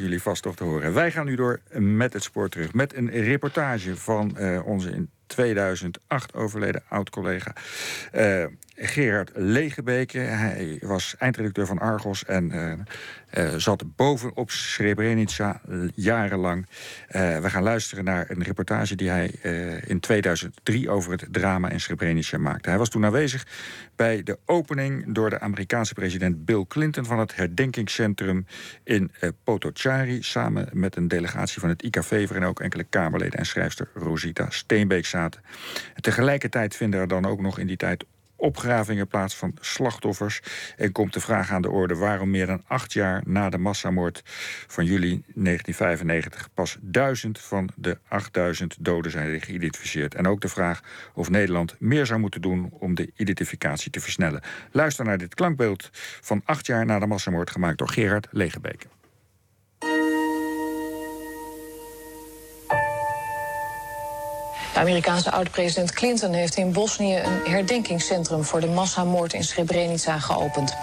jullie vast toch te horen. Wij gaan nu door met het spoor terug. Met een reportage van uh, onze 2008 overleden oud-collega uh, Gerard Legebeke. Hij was eindredacteur van Argos en uh, zat bovenop Srebrenica jarenlang. we gaan luisteren naar een reportage die hij in 2003 over het drama in Srebrenica maakte. Hij was toen aanwezig bij de opening door de Amerikaanse president Bill Clinton van het herdenkingscentrum in Potocari. Samen met een delegatie van het IKV, waarin ook enkele Kamerleden en schrijfster Rosita Steenbeek tegelijkertijd vinden er dan ook nog in die tijd opgravingen plaats van slachtoffers. En komt de vraag aan de orde waarom meer dan acht jaar na de massamoord van juli 1995 pas duizend van de 8000 doden zijn geïdentificeerd. En ook de vraag of Nederland meer zou moeten doen om de identificatie te versnellen. Luister naar dit klankbeeld van acht jaar na de massamoord gemaakt door Gerard Legebeke. De Amerikaanse oud-president Clinton heeft in Bosnië een herdenkingscentrum voor de massamoord in Srebrenica geopend.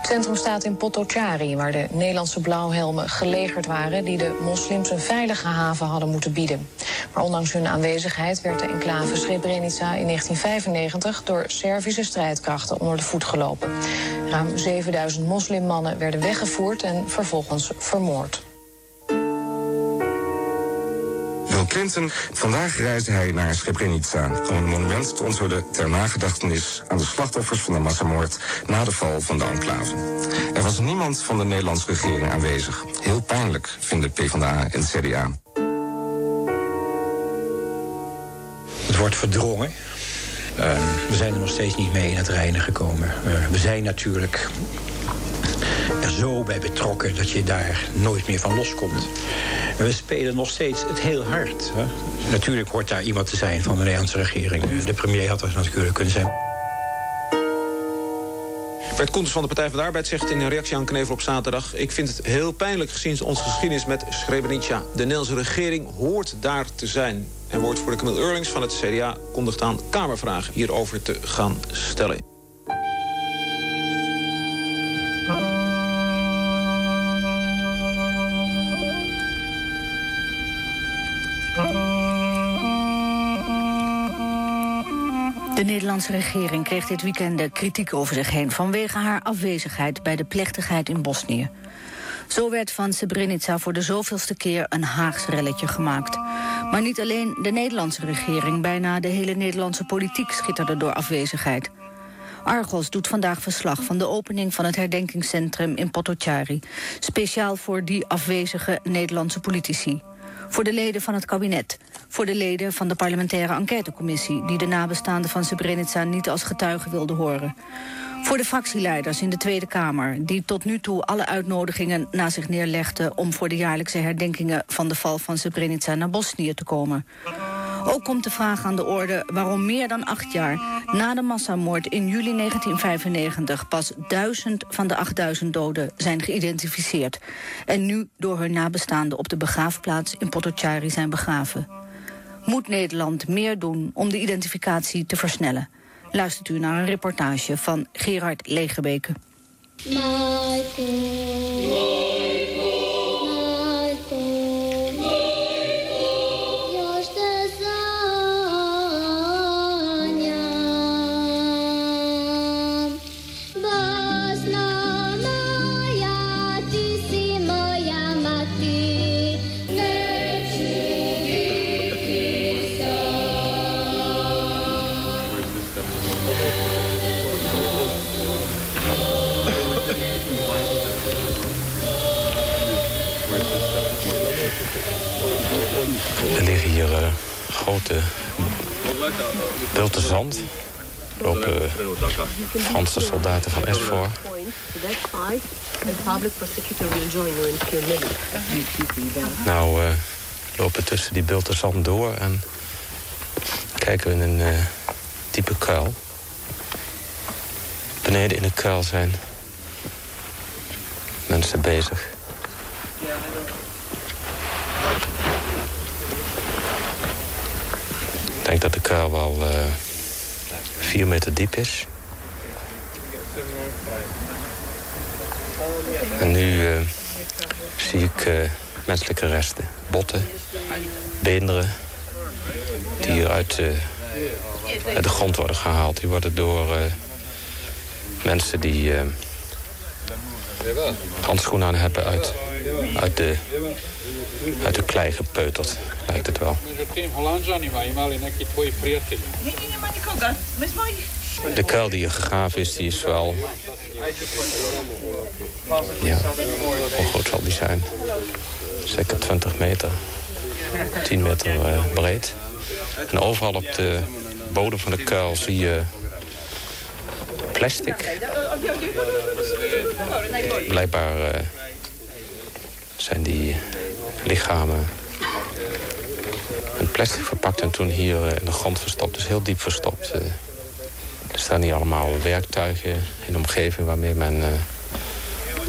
Het centrum staat in Potocari, waar de Nederlandse blauwhelmen gelegerd waren die de moslims een veilige haven hadden moeten bieden. Maar ondanks hun aanwezigheid werd de enclave Srebrenica in 1995 door Servische strijdkrachten onder de voet gelopen. Ruim 7000 moslimmannen werden weggevoerd en vervolgens vermoord. Clinton. Vandaag reisde hij naar Srebrenica om een monument te onthullen ter nagedachtenis aan de slachtoffers van de massamoord na de val van de enclave. Er was niemand van de Nederlandse regering aanwezig. Heel pijnlijk, vinden PvdA en CDA. Het wordt verdrongen. Uh, we zijn er nog steeds niet mee in het reinen gekomen. Uh, we zijn natuurlijk zo bij betrokken dat je daar nooit meer van loskomt. En we spelen nog steeds het heel hard. Hè? Natuurlijk hoort daar iemand te zijn van de Nederlandse regering. De premier had er natuurlijk kunnen zijn. Bert Koenters van de Partij van de Arbeid zegt in een reactie aan Knevel op zaterdag... ik vind het heel pijnlijk gezien onze geschiedenis met Srebrenica. De Nederlandse regering hoort daar te zijn. En woordvoerder Camille Eurlings van het CDA kondigt aan Kamervragen hierover te gaan stellen. Nederlandse regering kreeg dit weekend kritiek over zich heen... vanwege haar afwezigheid bij de plechtigheid in Bosnië. Zo werd van Srebrenica voor de zoveelste keer een Haags relletje gemaakt. Maar niet alleen de Nederlandse regering... bijna de hele Nederlandse politiek schitterde door afwezigheid. Argos doet vandaag verslag van de opening van het herdenkingscentrum in Potocari. Speciaal voor die afwezige Nederlandse politici. Voor de leden van het kabinet. Voor de leden van de parlementaire enquêtecommissie... die de nabestaanden van Srebrenica niet als getuigen wilden horen. Voor de fractieleiders in de Tweede Kamer... die tot nu toe alle uitnodigingen na zich neerlegden... om voor de jaarlijkse herdenkingen van de val van Srebrenica naar Bosnië te komen. Ook komt de vraag aan de orde waarom meer dan acht jaar na de massamoord in juli 1995 pas duizend van de 8000 doden zijn geïdentificeerd. En nu door hun nabestaanden op de begraafplaats in Potocari zijn begraven. Moet Nederland meer doen om de identificatie te versnellen? Luistert u naar een reportage van Gerard Legebeke. Op uh, Franse soldaten van SVOR. Nou, uh, lopen tussen die bulten zand door en kijken we in een uh, diepe kuil. Beneden in de kuil zijn mensen bezig. Ik denk dat de kuil wel uh, vier meter diep is. En nu uh, zie ik menselijke resten. Botten, beenderen, die hier uit, uit de grond worden gehaald. Die worden door mensen die handschoenen aan hebben uit, uit, de, uit de klei gepeuterd, lijkt het wel. De kuil die hier gegraven is, die is wel... Ja, hoe groot zal die zijn? Zeker 20 meter. 10 meter uh, breed. En overal op de bodem van de kuil zie je plastic. Blijkbaar uh, zijn die lichamen in plastic verpakt en toen hier uh, in de grond verstopt. Dus heel diep verstopt. Uh, er staan hier allemaal werktuigen in de omgeving waarmee men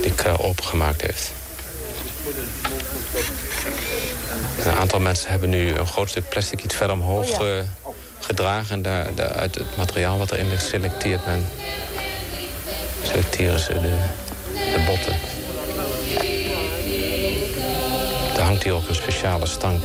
die kuil opengemaakt heeft. Een aantal mensen hebben nu een groot stuk plastic iets verder omhoog oh gedragen. En daar, daar, uit het materiaal wat erin ligt selecteert men selecteren ze de, de botten. Hier ook een speciale stank.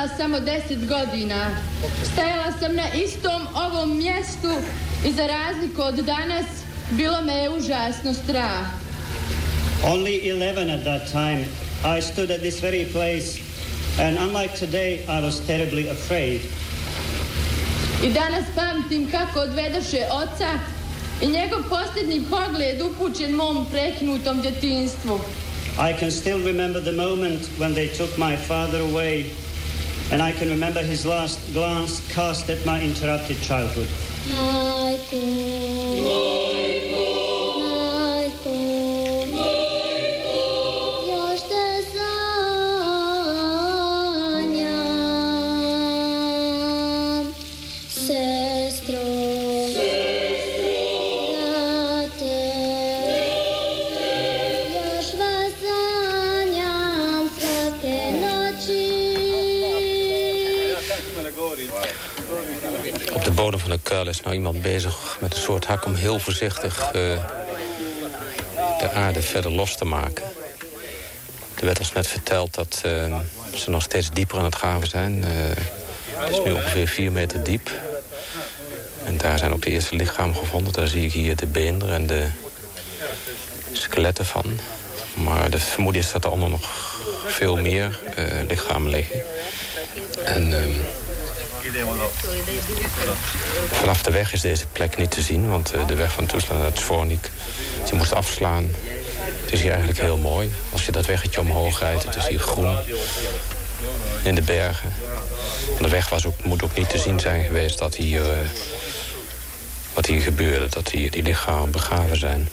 Imala samo 10 godina. Stajala sam na istom ovom mjestu i za razliku od danas bilo me je užasno strah. Only 11 at that time. I stood at this very place and unlike today I was terribly afraid. I danas pamtim kako odvedoše oca i njegov posljednji pogled upućen mom prekinutom djetinstvu. I can still remember the moment when they took my father away and I can remember his last glance cast at my interrupted childhood. De kuil is nou iemand bezig met een soort hak om heel voorzichtig uh, de aarde verder los te maken. Er werd ons net verteld dat uh, ze nog steeds dieper aan het graven zijn. Uh, het is nu ongeveer 4 meter diep. En daar zijn ook de eerste lichamen gevonden. Daar zie ik hier de beenderen en de skeletten van. Maar de vermoeden is dat er allemaal nog veel meer lichamen liggen. En ehm, Vanaf de weg is deze plek niet te zien, want eh, de weg van Tuzla naar Zvornik, die moest afslaan. Het is hier eigenlijk heel mooi. Als je dat weggetje omhoog rijdt, het is hier groen. In de bergen. de weg was ook, moet ook niet te zien zijn geweest dat hier, uh, wat hier gebeurde. Dat hier die lichamen begraven zijn.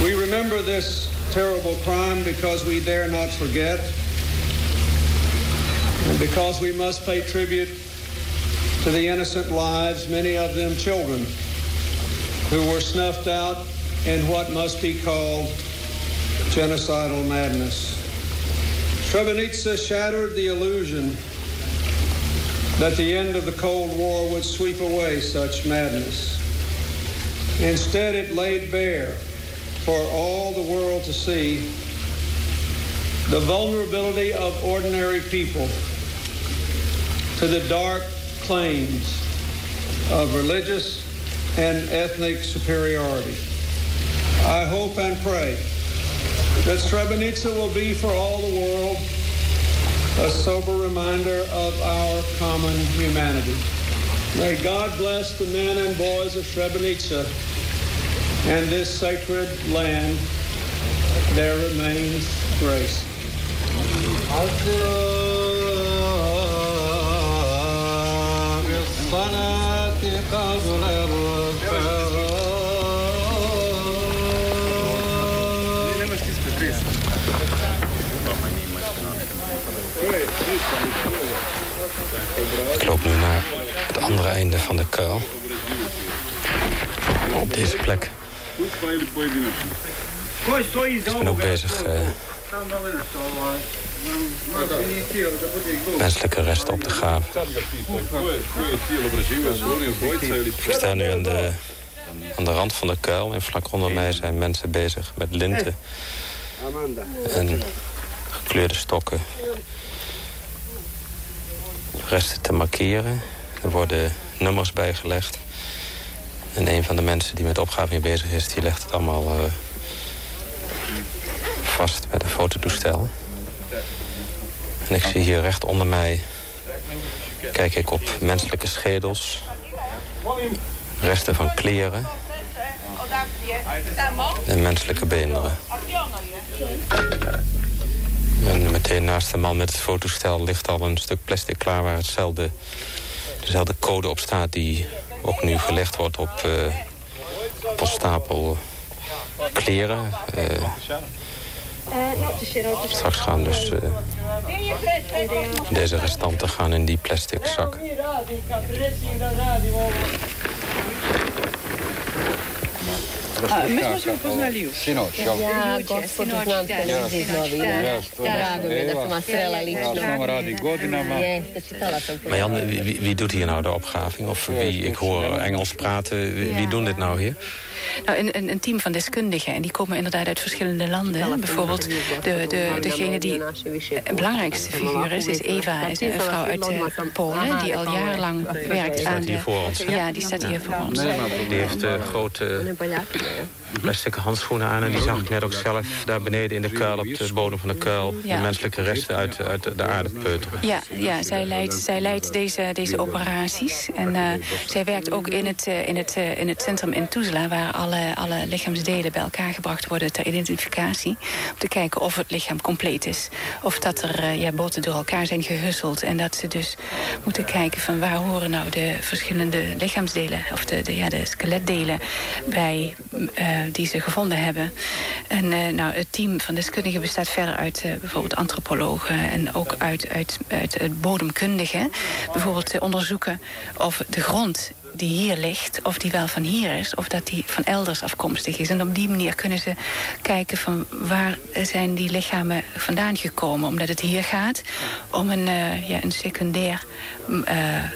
We remember this terrible crime because we dare not forget, and because we must pay tribute to the innocent lives, many of them children, who were snuffed out in what must be called genocidal madness. Srebrenica shattered the illusion that the end of the Cold War would sweep away such madness. Instead, it laid bare for all the world to see the vulnerability of ordinary people to the dark claims of religious and ethnic superiority. I hope and pray that Srebrenica will be for all the world a sober reminder of our common humanity. May God bless the men and boys of Srebrenica and this sacred land, there remains grace. Ik loop nu naar het andere einde van de kuil. Op deze plek. Ik ben ook bezig... Uh, menselijke resten op te graven. Ik sta nu aan de, aan de rand van de kuil en vlak onder mij zijn mensen bezig met linten en gekleurde stokken. Resten te markeren. Er worden nummers bijgelegd. En een van de mensen die met opgave bezig is, die legt het allemaal uh, vast met een fototoestel. En ik zie hier recht onder mij... kijk ik op menselijke schedels. Resten van kleren. En menselijke beenderen. En meteen naast de man met het fotostel ligt al een stuk plastic klaar... waar hetzelfde, dezelfde code op staat die ook nu gelegd wordt op, uh, op een stapel kleren. Uh, straks gaan dus deze restanten gaan in die plastic zak. A, my smo se upoznali još. Sinoć, ja. Ja, gospodu znam te iz novina. Drago mi je da sam vas srela lično. Ja, radi godinama. Jeste, čitala sam. Maar Jan, wie, wie doet hier nou de opgraving? Of wie, ik hoor Engels praten. Wie, wie doen dit nou hier? Nou, een, een, team van deskundigen. En die komen inderdaad uit verschillende landen. Bijvoorbeeld de, de, degene die een belangrijkste figuur is, is Eva. Is een vrouw uit uh, Polen die al jarenlang werkt aan de... voor ons. Ja, die staat hier voor ons. Die heeft uh, grote plastic handschoenen aan. En die zag ik net ook zelf daar beneden in de kuil, op de bodem van de kuil... de menselijke resten uit, uit de aarde peuteren. Ja, ja zij, leidt, zij leidt deze, deze operaties. En uh, zij werkt ook in het, in het, in het centrum in Tuzla... waar alle, alle lichaamsdelen bij elkaar gebracht worden ter identificatie. Om te kijken of het lichaam compleet is. Of dat er uh, ja, boten door elkaar zijn gehusseld. En dat ze dus moeten kijken van waar horen nou de verschillende lichaamsdelen... of de, de, skeletdelen bij uh, die ze gevonden hebben. En uh, nou, het team van deskundigen bestaat verder uit bijvoorbeeld antropologen... en ook uit, uit, uit, bodemkundigen. Bijvoorbeeld onderzoeken of de grond die hier ligt, of die wel van hier is... of dat die van elders afkomstig is. En op die manier kunnen ze kijken van waar zijn die lichamen vandaan gekomen. Omdat het hier gaat om een, uh, ja, een secundair uh,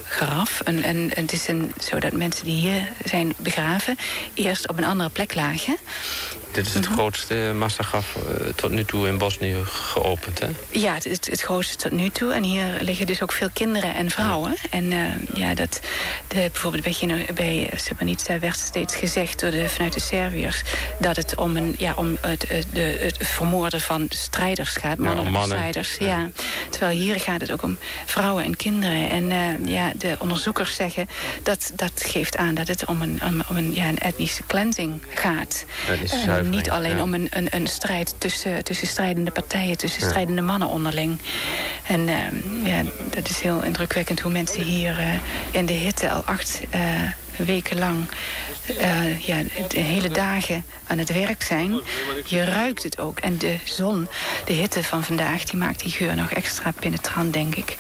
graf. En, en, het is een, zodat mensen die hier zijn begraven... eerst op een andere plek lagen. Dit is het mm -hmm. grootste massagraf uh, tot nu toe in Bosnië geopend, hè? Ja, het is het grootste tot nu toe. En hier liggen dus ook veel kinderen en vrouwen. Ja. En uh, ja, dat, de, bijvoorbeeld bij, bij Srebrenica werd steeds gezegd door de, vanuit de Serviërs... dat het om, een, ja, om het, de, het vermoorden van strijders gaat, mannen, ja, mannen. strijders. Ja. ja. Terwijl hier gaat het ook om vrouwen en kinderen. En uh, ja, de onderzoekers zeggen dat dat geeft aan dat het om een, om, om een, ja, een etnische cleansing gaat. Niet alleen ja. om een, een, een, strijd tussen, tussen strijdende partijen, tussen ja. strijdende mannen onderling. En uh, ja, dat is heel indrukwekkend hoe mensen hier uh, in de hitte al acht uh, weken lang uh, ja, de hele dagen aan het werk zijn. Je ruikt het ook. En de zon, de hitte van vandaag, die maakt die geur nog extra penetrant, denk ik.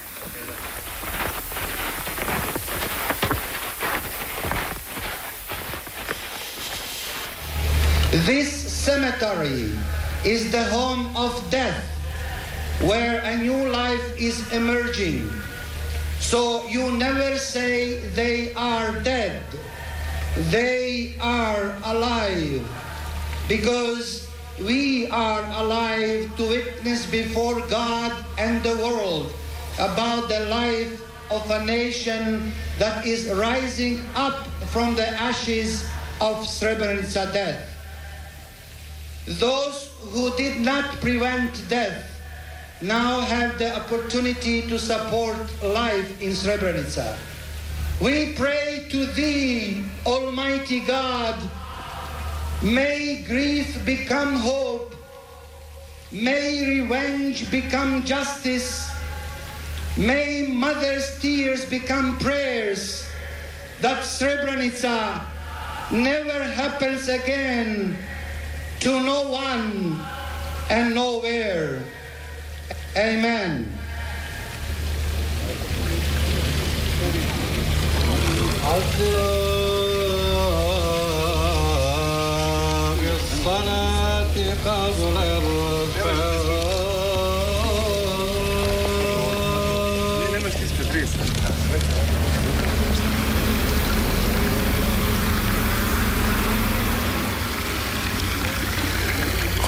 This cemetery is the home of death, where a new life is emerging. So you never say they are dead. They are alive because we are alive to witness before God and the world about the life of a nation that is rising up from the ashes of Srebrenica death. Those who did not prevent death now have the opportunity to support life in Srebrenica. We pray to Thee, Almighty God, may grief become hope, may revenge become justice, may mother's tears become prayers, that Srebrenica never happens again to no one and nowhere. Amen. الصلاة قبل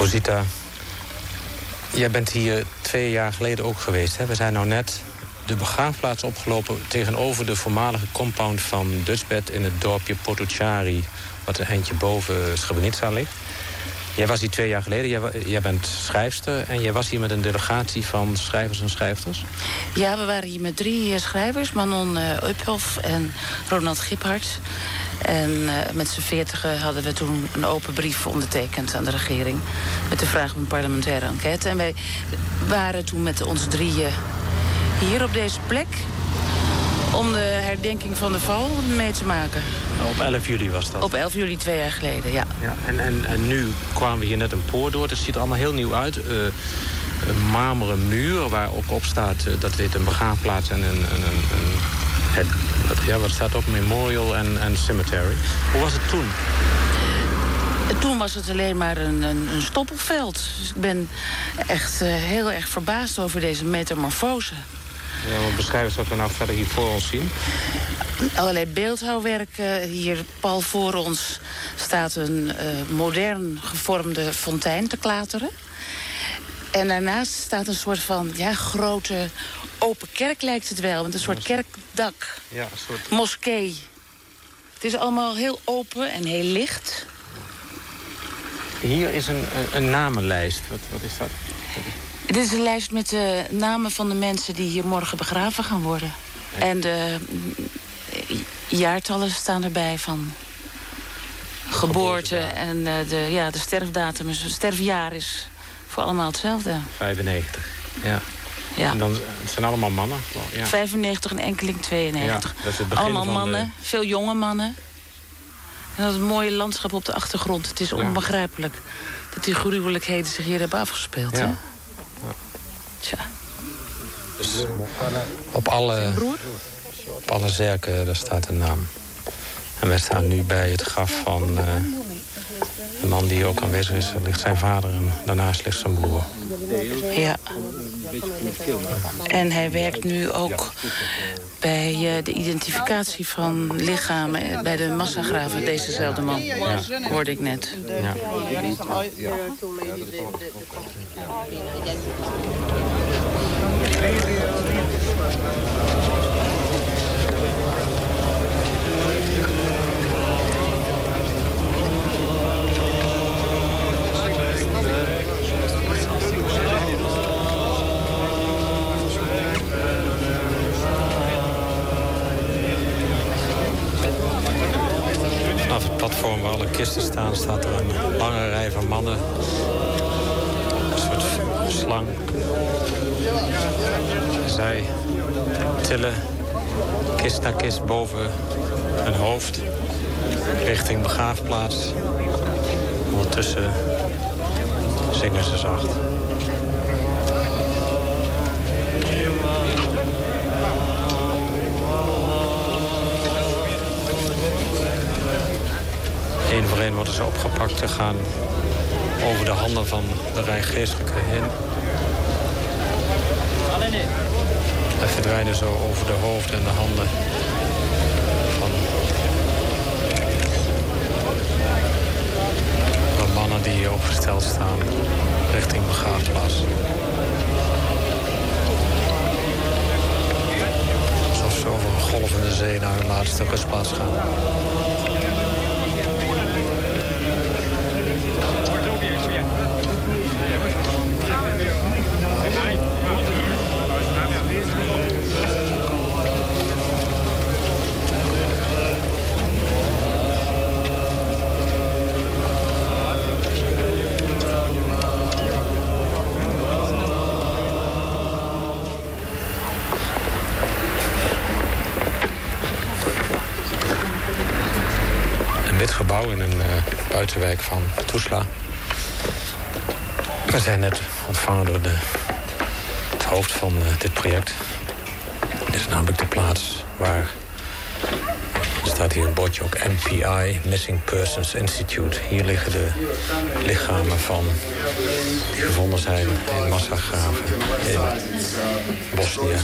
Rosita, jij bent hier twee jaar geleden ook geweest. Hè? We zijn nou net de begraafplaats opgelopen tegenover de voormalige compound van Dutchbed in het dorpje Potocari, wat een eindje boven Srebrenica ligt. Jij was hier twee jaar geleden, jij, bent schrijfster en jij was hier met een delegatie van schrijvers en schrijfsters. Ja, we waren hier met drie schrijvers, Manon uh, en Ronald Giphart. En uh, met z'n veertigen hadden we toen een open brief ondertekend aan de regering. Met de vraag om een parlementaire enquête. En wij waren toen met ons drieën hier op deze plek om de herdenking van de val mee te maken. Op 11 juli was dat? Op 11 juli twee jaar geleden, ja. ja en, en, en nu kwamen we hier net een poort door. Het ziet er allemaal heel nieuw uit. Uh, een marmeren muur waar ook op staat... Uh, dat dit een begraafplaats en een, een, een, een het, ja, wat staat op? Memorial en, en Cemetery. Hoe was het toen? Toen was het alleen maar een, een, een stoppelveld. Dus ik ben echt uh, heel erg verbaasd over deze metamorfose. Ja, wat beschrijven wat we nou verder hier voor ons zien? Allerlei beeldhouwwerken. Hier pal voor ons staat een uh, modern gevormde fontein te klateren. En daarnaast staat een soort van ja, grote open kerk lijkt het wel. Met een soort kerkdak. Ja, een soort... Moskee. Het is allemaal heel open en heel licht. Hier is een, een, een namenlijst. Wat, wat is dat? Dit is een lijst met de namen van de mensen die hier morgen begraven gaan worden. En de jaartallen staan erbij van geboorte en uh, de, ja, de sterfdatum. Dus het sterfjaar is voor allemaal hetzelfde. 95, ja. Ja. En dan, het zijn allemaal mannen. Ja. 95 en enkeling 92. Ja, dat is het begin allemaal van mannen, de... veel jonge mannen. En dat mooie landschap op de achtergrond. Het is onbegrijpelijk dat die gruwelijkheden zich hier hebben afgespeeld. Ja. Hè? Tja. Dus op alle, op alle zerken daar staat een naam. En wij staan nu bij het graf van uh, de man die ook aanwezig is. Er ligt zijn vader en daarnaast ligt zijn broer. Ja. En hij werkt nu ook bij uh, de identificatie van lichamen bij de massagraven. Dezezelfde man, ja. hoorde ik net. Ja. Vanaf het platform waar alle kisten staan, staat er een lange rij van mannen. Een soort slang. Zij tillen kist na kist boven hun hoofd richting begraafplaats. Ondertussen zingen ze zacht. Eén voor één worden ze opgepakt en gaan over de handen van de rijgeestelijke heen. En verdwijnen zo over de hoofden en de handen van, van mannen die hier opgesteld staan richting begraafplaats. Alsof ze over een golvende zee naar hun laatste rustplaats gaan. Van Tuzla. We zijn net ontvangen door de, het hoofd van uh, dit project. Dit is namelijk de plaats waar er staat hier een bordje ook MPI, Missing Persons Institute. Hier liggen de lichamen van die gevonden zijn in massagraven in Bosnië.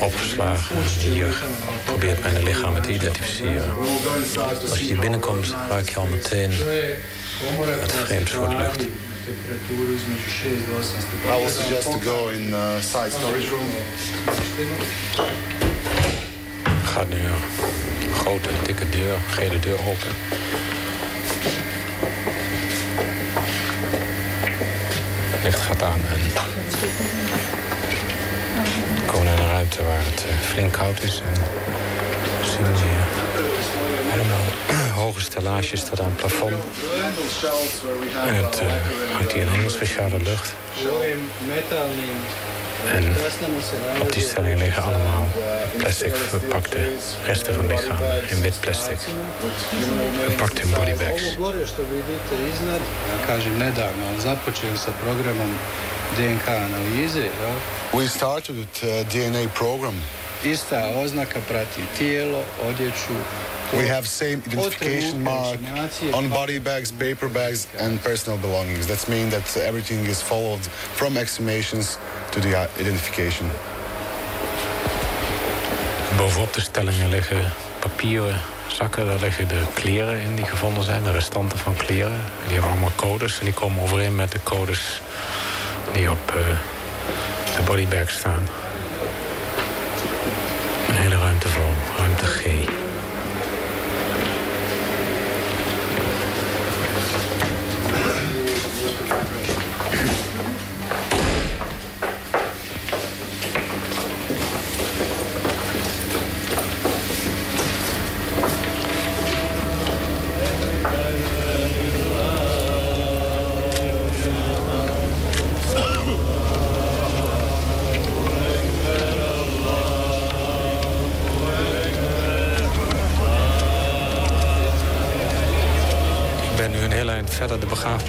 Opgeslagen. Hier probeert men de lichamen te identificeren. Als je hier binnenkomt, ruik je al meteen het vreemd voor de lucht. I will suggest to go in uh, side storage room. Gaat nu een grote, dikke deur, gele deur open. Licht gaat aan en we komen naar een ruimte waar het eh, flink koud is. En we hier allemaal hoge stellages tot aan het plafond. En het uh, hangt hier een hele speciale lucht. En op die stelling liggen allemaal plastic verpakte resten van lichamen in wit plastic. Verpakt in bodybags. We started with uh, DNA program. Ista oznaka prati tijelo, odjeću, We have same identification mark on body bags, paper bags, and personal belongings. That means that everything is followed from exhumations to the identification. Bovenop de stellingen liggen papieren zakken. Daar liggen de kleren in die gevonden zijn, de restanten van kleren. Die hebben allemaal codes en die komen overeen met de codes die op uh, de bodybag staan. Hele ruimte vol, ruimte G.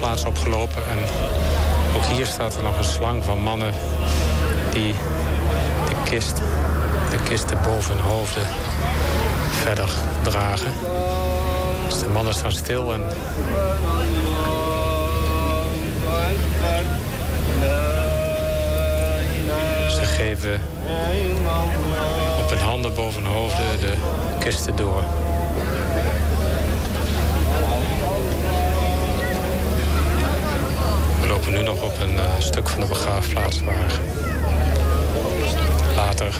opgelopen. En ook hier staat er nog een slang van mannen die de kist, de kisten boven hun hoofden verder dragen. Dus de mannen staan stil en ze geven op hun handen boven hun hoofden de kisten door. Nu nog op een uh, stuk van de begraafplaats waar later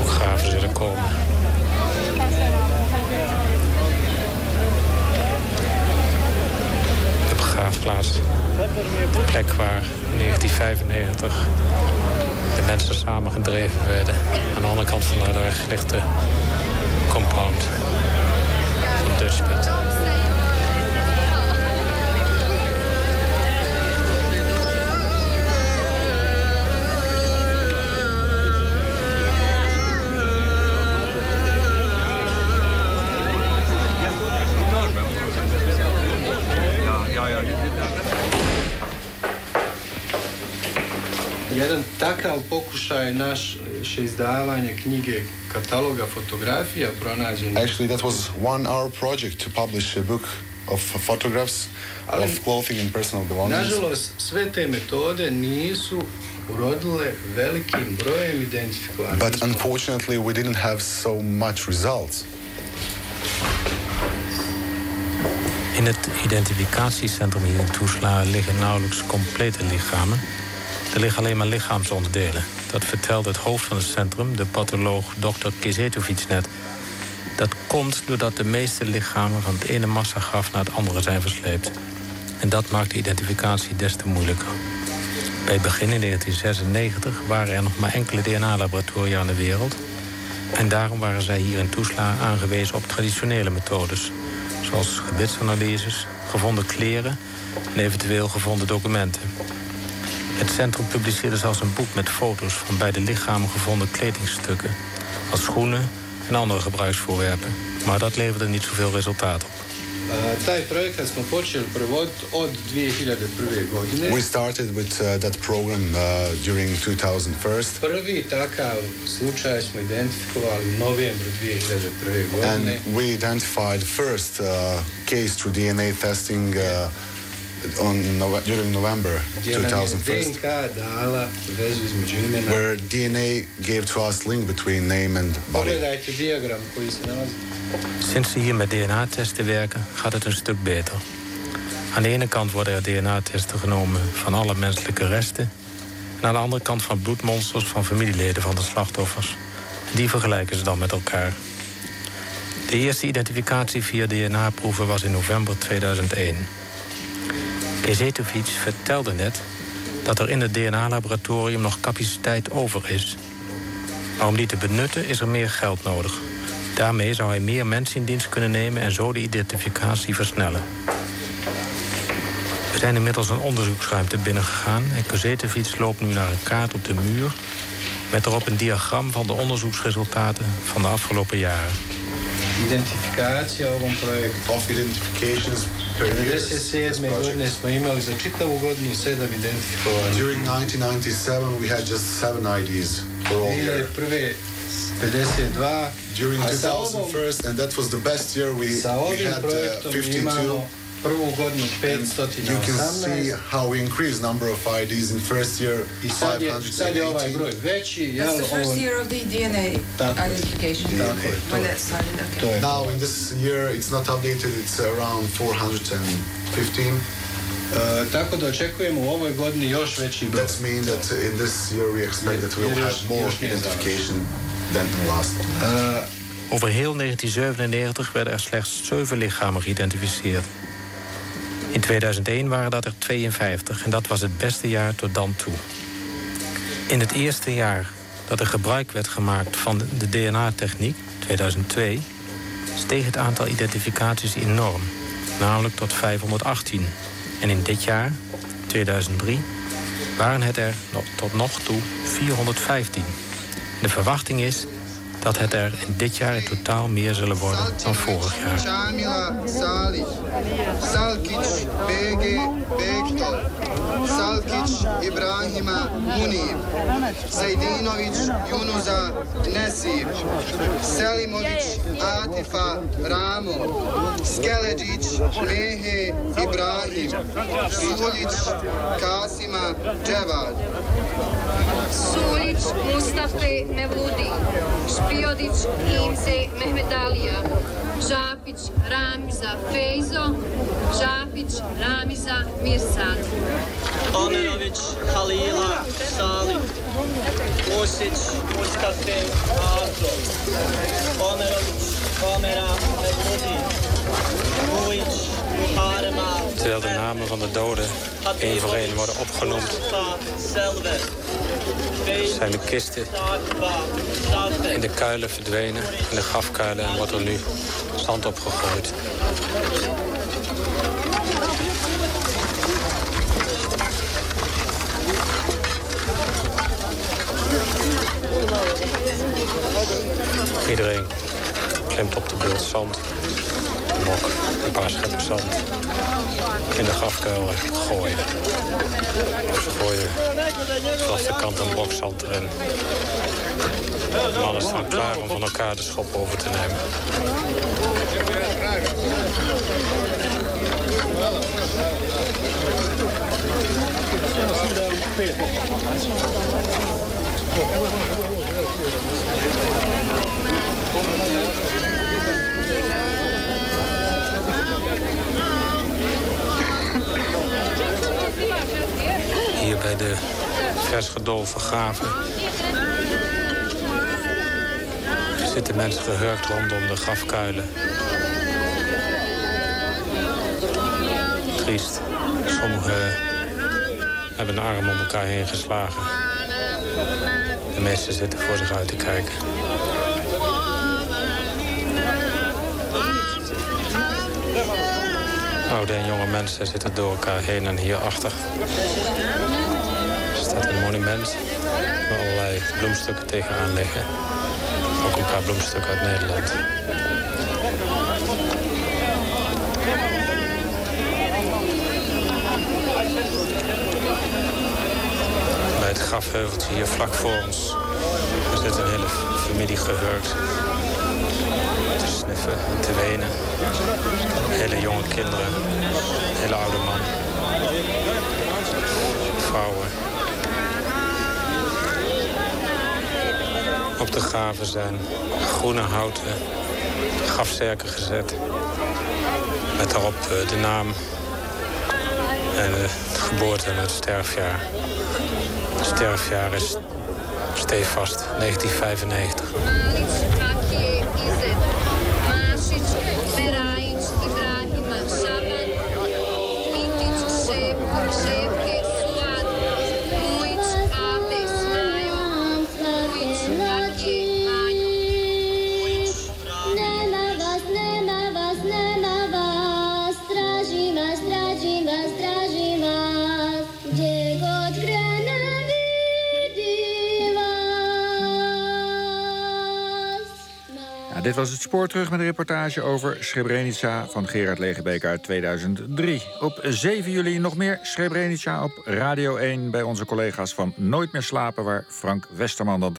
ook graven zullen komen. De begraafplaats, de plek waar in 1995 de mensen samen gedreven werden. Aan de andere kant van de weg ligt de compound van. Pokušaj naše izdavanje knjige kataloga fotografija pronađen. Actually, that was one hour project to publish a book of photographs of clothing and personal belongings. Nažalost, sve te metode nisu urodile velikim brojem identifikacija. But unfortunately, we didn't have so much results. In het identificatiecentrum hier in Toesla liggen nauwelijks complete lichamen. Er liggen alleen maar lichaamsonderdelen. Dat vertelt het hoofd van het centrum, de patholoog Dr. Kizetovic net. Dat komt doordat de meeste lichamen van het ene massagraf naar het andere zijn versleept. En dat maakt de identificatie des te moeilijker. Bij het begin in 1996 waren er nog maar enkele DNA-laboratoria in de wereld. En daarom waren zij hier in Toesla aangewezen op traditionele methodes. Zoals gebitsanalyses, gevonden kleren en eventueel gevonden documenten. Het centrum publiceerde zelfs een boek met foto's van bij de lichamen gevonden kledingstukken. Als schoenen en andere gebruiksvoorwerpen. Maar dat leverde niet zoveel resultaat op. taj projekat smo počeli provoditi od 2001. godine. We started with uh, that program uh, during 2001. Prvi takav slučaj smo identifikovali u novembru 2001. godine. And we identified first uh, case through DNA testing uh, on during November Gdje nam je 2001. DNK dala vezu između imena. Where DNA gave to us link between name and body. Sinds ze hier met DNA-testen werken, gaat het een stuk beter. Aan de ene kant worden er DNA-testen genomen van alle menselijke resten... en aan de andere kant van bloedmonsters van familieleden van de slachtoffers. Die vergelijken ze dan met elkaar. De eerste identificatie via DNA-proeven was in november 2001. Kezetovic vertelde net dat er in het DNA-laboratorium nog capaciteit over is. Maar om die te benutten is er meer geld nodig. Daarmee zou hij meer mensen in dienst kunnen nemen en zo de identificatie versnellen. We zijn inmiddels een onderzoeksruimte binnengegaan en Kozetovic loopt nu naar een kaart op de muur met erop een diagram van de onderzoeksresultaten van de afgelopen jaren. Identifikacija ovom projektu. Of identifications per year. 97. godine smo imali za čitavu godinu sedam identifikovanja. During 1997, we had just seven IDs for all year. 2001. 52. During a sa ovom, 2001, and that was the best year we, we had uh, 52. Prvu godinu You can see 518. how we increased number of IDs in first year I sad je, sad je ovaj 518. broj veći. Jel, That's the first year of the DNA Tako identification. Tako je, When that started, okay. Now in this year it's not updated, it's around 415. E, tako da očekujemo u ovoj godini još veći broj. That means that in this year we expect that we'll have more identification than in last. Over heel 1997 werden er slechts 7 lichamen geïdentificeerd. In 2001 waren dat er 52 en dat was het beste jaar tot dan toe. In het eerste jaar dat er gebruik werd gemaakt van de DNA-techniek, 2002, steeg het aantal identificaties enorm, namelijk tot 518. En in dit jaar, 2003, waren het er tot nog toe 415. De verwachting is dat het er in dit jaar in totaal meer zullen worden dan vorig jaar. Čamila Salić, Salkić Bege Bekto, Salkić Ibrahima Munir, Zajdinović Junuza Nesir, Selimović Atifa Ramo, Skeleđić Mehe Ibrahim, Suljić Kasima Dževad, Sulić Mustafe Mevludi, Špiodić Imze Mehmedalija, Žapić Ramiza Fejzo, Žapić Ramiza Mirsad. Omerović Halila Salim. Musić Mustafe Azo Omerović Omera Mevludi Vujić Terwijl de namen van de doden één voor één worden opgenoemd, zijn de kisten in de kuilen verdwenen, in de grafkuilen, en wordt er nu zand opgegooid. Iedereen klimt op de beeld zand, een paar scheppen zand in de grafkuil gooien. Gooien vanaf de kant een blok zand erin. De mannen staan klaar om van elkaar de schop over te nemen. Bij de vers gedolven graven zitten mensen gehurkt rondom de grafkuilen. Triest. Sommigen hebben een arm om elkaar heen geslagen. De meesten zitten voor zich uit te kijken. Oude en jonge mensen zitten door elkaar heen en hierachter monument. Waar allerlei bloemstukken tegenaan liggen. Ook een paar bloemstukken uit Nederland. Bij het grafheuveltje hier vlak voor ons is zit een hele familie gehurkt. Te sniffen en te wenen. Hele jonge kinderen, hele oude man. Vrouwen. Op de graven zijn groene houten grafzerken gezet. Met daarop eh, de naam en het geboorte en het sterfjaar. Het sterfjaar is stevast 1995. Dit was het spoor terug met een reportage over Srebrenica van Gerard Legebeek uit 2003. Op 7 juli nog meer Srebrenica op Radio 1 bij onze collega's van Nooit meer slapen, waar Frank Westerman dan